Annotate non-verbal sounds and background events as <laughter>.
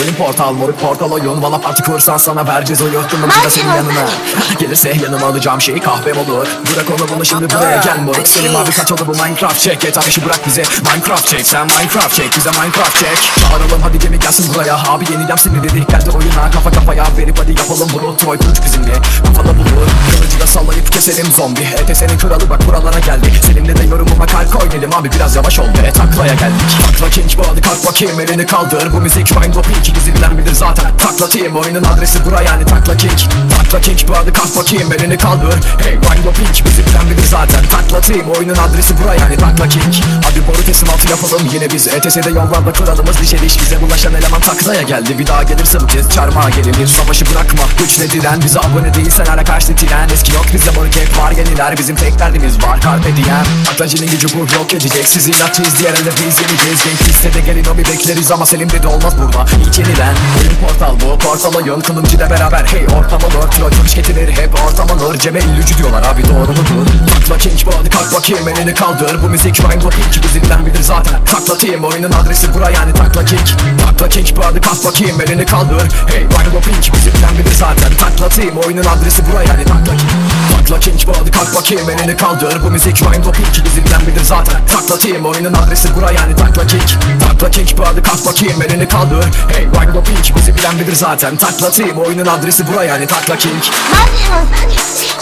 Oyun portal moruk portal oyun Valla parti kursan sana vereceğiz. O de senin yanına? <laughs> Gelirse yanıma alacağım şey kahvem olur Bırak onu bunu şimdi buraya gel moruk. Selim abi kaç oldu bu Minecraft çek. Et abi işi bırak bize. Minecraft çek Sen Minecraft çek bize Minecraft çek. Çağıralım hadi gemi gelsin buraya. Abi yeneceğim seni dedik geldi oyuna Kafa kafaya. Verip hadi yapalım bunu. Troy Tunç bizimle. Kafada bulur. Kılıcı da sallayıp keselim zombi. ETS'nin kralı bak buralara geldi Seninle de yorumuma kalp koy dedim. Abi biraz yavaş ol. Be Taklaya geldik. Takla king kalk bakayım elini kaldır. Bu müzik Mind Doping diziler bilir zaten? Takla team. Oyunun adresi bura yani Takla king Takla king bu hadi kalk bakayım. Elini kaldır. Hey Mind Doping müzikten bilir zaten? Takla team oyunun adresi bura yani Takla king Hadi boru teslimatı yapalım yine biz. ETS'de yollarda kralımız dişe diş. Bize bulaşan eleman taklaya geldi. Bir daha gelirse bu kez çarmıha gelinir Savaşı bırakma güçle diren. Bize abone değilsen ara karşı tren Eski yok bizde moruk hep var yeniler. Bizim tek derdimiz var carpe diem. Taklacının gücü bu yok edecek. Siz inatçıyız diğer elde biz yeneceğiz. Genç liste de gelin o bir bekleriz ama Selim dedi olmaz burada. Hiç yenilen Oyun portal bu. Portal oyun Kılımcı da beraber. Hey ortam olur. Troll görüş getirir hep ortam olur. Cem ellücü diyorlar abi doğru mudur? Takla king bu hadi kalk bakayım elini kaldır. Bu müzik Mind Doping dizinden bilir zaten. Takla team oyunun adresi bura yani Takla king Takla king bu hadi kalk bakayım elini kaldır. Hey Mind Doping müzikten bilir zaten. Takla team oyunun adresi bura yani Takla king Takla king bu hadi kalk bakayım elini kaldır. Bu müzik Mind Doping dizinden bilir zaten. Takla team oyunun adresi bura yani Takla king Takla king bu hadi kalk bakayım elini kaldır. Hey Mind Doping bizi bilen bilir zaten. Takla team oyunun adresi bura yani Takla king Hadi